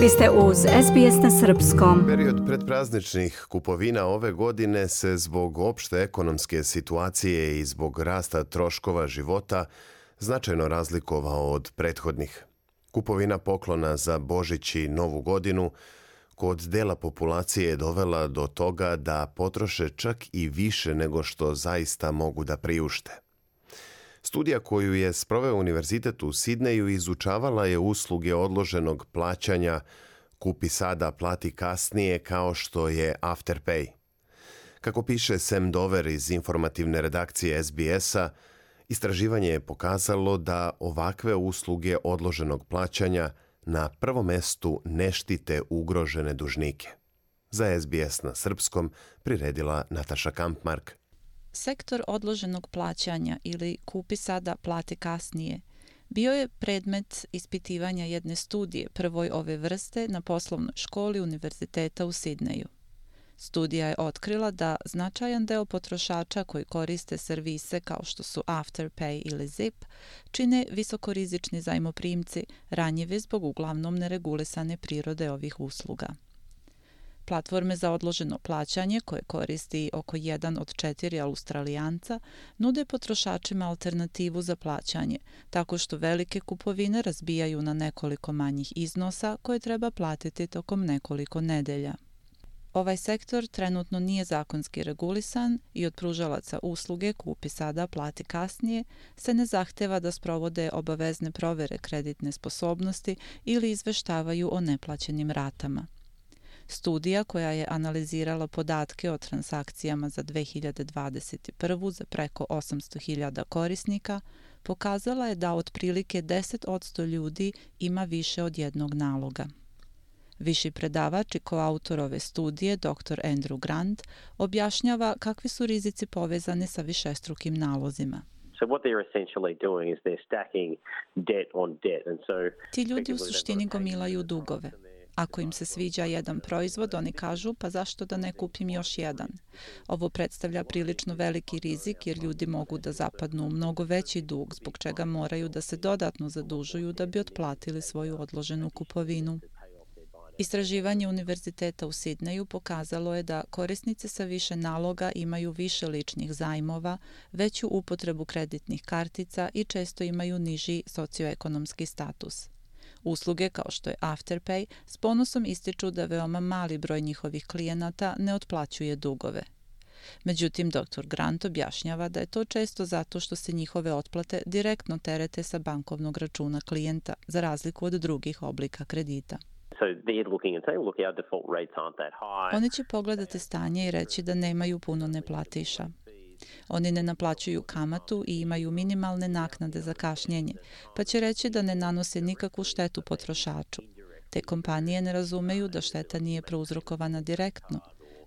Vi ste uz SBS na Srpskom. Period predprazničnih kupovina ove godine se zbog opšte ekonomske situacije i zbog rasta troškova života značajno razlikovao od prethodnih. Kupovina poklona za Božić i Novu godinu kod dela populacije je dovela do toga da potroše čak i više nego što zaista mogu da priušte. Studija koju je sproveo Univerzitet u Sidneju izučavala je usluge odloženog plaćanja kupi sada, plati kasnije kao što je Afterpay. Kako piše Sam Dover iz informativne redakcije SBS-a, istraživanje je pokazalo da ovakve usluge odloženog plaćanja na prvom mestu ne štite ugrožene dužnike. Za SBS na srpskom priredila Nataša Kampmark. Sektor odloženog plaćanja ili kupi sada, plati kasnije bio je predmet ispitivanja jedne studije prvoj ove vrste na poslovnoj školi Univerziteta u Sidneju. Studija je otkrila da značajan deo potrošača koji koriste servise kao što su Afterpay ili Zip čine visokorizični zajmoprimci ranjivi zbog uglavnom neregulisane prirode ovih usluga. Platforme za odloženo plaćanje, koje koristi oko jedan od četiri australijanca, nude potrošačima alternativu za plaćanje, tako što velike kupovine razbijaju na nekoliko manjih iznosa koje treba platiti tokom nekoliko nedelja. Ovaj sektor trenutno nije zakonski regulisan i od pružalaca usluge kupi sada, plati kasnije, se ne zahteva da sprovode obavezne provere kreditne sposobnosti ili izveštavaju o neplaćenim ratama. Studija koja je analizirala podatke o transakcijama za 2021. za preko 800.000 korisnika pokazala je da otprilike 10% ljudi ima više od jednog naloga. Viši predavač i koautor ove studije, dr. Andrew Grant, objašnjava kakvi su rizici povezani sa višestrukim nalozima. So what they're essentially doing is they're stacking debt on debt and so Ti ljudi u suštini gomilaju dugove. Ako im se sviđa jedan proizvod, oni kažu pa zašto da ne kupim još jedan. Ovo predstavlja prilično veliki rizik jer ljudi mogu da zapadnu u mnogo veći dug zbog čega moraju da se dodatno zadužuju da bi otplatili svoju odloženu kupovinu. Istraživanje Univerziteta u Sidneju pokazalo je da korisnice sa više naloga imaju više ličnih zajmova, veću upotrebu kreditnih kartica i često imaju niži socioekonomski status. Usluge kao što je Afterpay s ponosom ističu da veoma mali broj njihovih klijenata ne otplaćuje dugove. Međutim, dr. Grant objašnjava da je to često zato što se njihove otplate direktno terete sa bankovnog računa klijenta, za razliku od drugih oblika kredita. Oni će pogledati stanje i reći da nemaju puno neplatiša. Oni ne naplaćuju kamatu i imaju minimalne naknade za kašnjenje, pa će reći da ne nanose nikakvu štetu potrošaču. Te kompanije ne razumeju da šteta nije prouzrokovana direktno,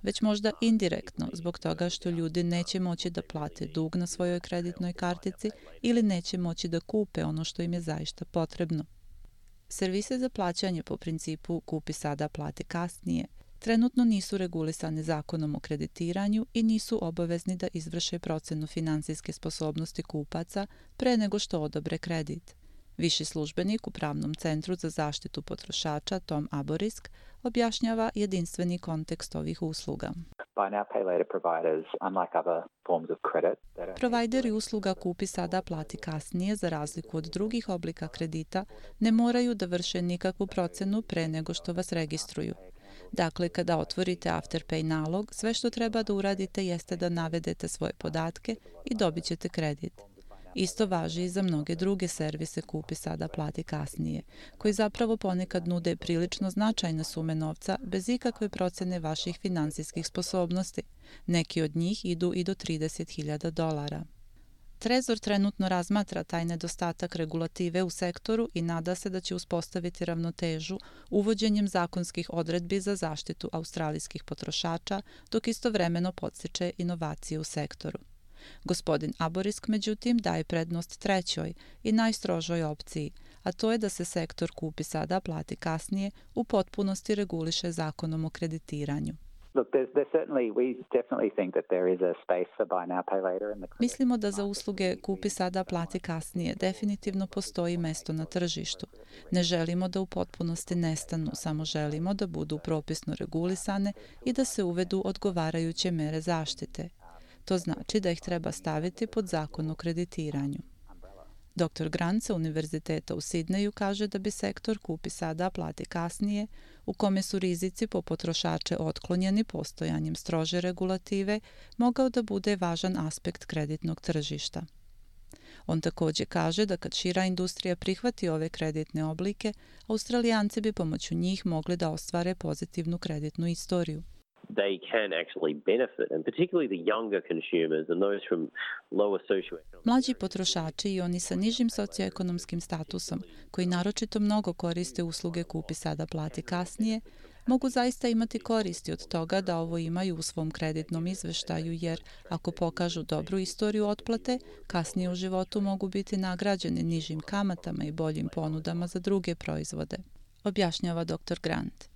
već možda indirektno zbog toga što ljudi neće moći da plate dug na svojoj kreditnoj kartici ili neće moći da kupe ono što im je zaista potrebno. Servise za plaćanje po principu kupi sada, plati kasnije – trenutno nisu regulisane zakonom o kreditiranju i nisu obavezni da izvrše procenu finansijske sposobnosti kupaca pre nego što odobre kredit. Viši službenik u Pravnom centru za zaštitu potrošača Tom Aborisk objašnjava jedinstveni kontekst ovih usluga. Provajderi usluga kupi sada plati kasnije za razliku od drugih oblika kredita ne moraju da vrše nikakvu procenu pre nego što vas registruju. Dakle, kada otvorite Afterpay nalog, sve što treba da uradite jeste da navedete svoje podatke i dobit ćete kredit. Isto važi i za mnoge druge servise kupi sada plati kasnije, koji zapravo ponekad nude prilično značajne sume novca bez ikakve procene vaših finansijskih sposobnosti. Neki od njih idu i do 30.000 dolara. Trezor trenutno razmatra taj nedostatak regulative u sektoru i nada se da će uspostaviti ravnotežu uvođenjem zakonskih odredbi za zaštitu australijskih potrošača, dok istovremeno podstiče inovacije u sektoru. Gospodin Aborisk, međutim, daje prednost trećoj i najstrožoj opciji, a to je da se sektor kupi sada, plati kasnije, u potpunosti reguliše zakonom o kreditiranju. Mislimo da za usluge kupi sada, plati kasnije definitivno postoji mesto na tržištu. Ne želimo da u potpunosti nestanu, samo želimo da budu propisno regulisane i da se uvedu odgovarajuće mere zaštite. To znači da ih treba staviti pod zakon o kreditiranju. Dr. Grant sa Univerziteta u Sidneju kaže da bi sektor kupi sada, plati kasnije, u kome su rizici po potrošače otklonjeni postojanjem strože regulative, mogao da bude važan aspekt kreditnog tržišta. On također kaže da kad šira industrija prihvati ove kreditne oblike, Australijanci bi pomoću njih mogli da ostvare pozitivnu kreditnu istoriju they can actually benefit and particularly the younger consumers and those from lower socioeconomic Mlađi potrošači i oni sa nižim socioekonomskim statusom koji naročito mnogo koriste usluge kupi sada plati kasnije mogu zaista imati koristi od toga da ovo imaju u svom kreditnom izveštaju jer ako pokažu dobru istoriju otplate, kasnije u životu mogu biti nagrađeni nižim kamatama i boljim ponudama za druge proizvode, objašnjava dr. Grant.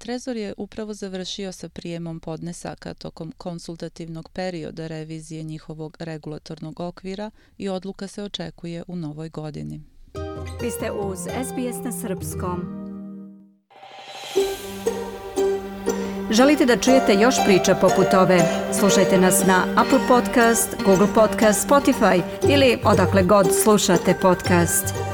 Trezor je upravo završio sa prijemom podnesaka tokom konsultativnog perioda revizije njihovog regulatornog okvira i odluka se očekuje u novoj godini. Vi ste uz SBS na Srpskom. Želite da čujete još priča poput ove? Slušajte nas na Apple Podcast, Google Podcast, Spotify ili odakle god slušate podcast.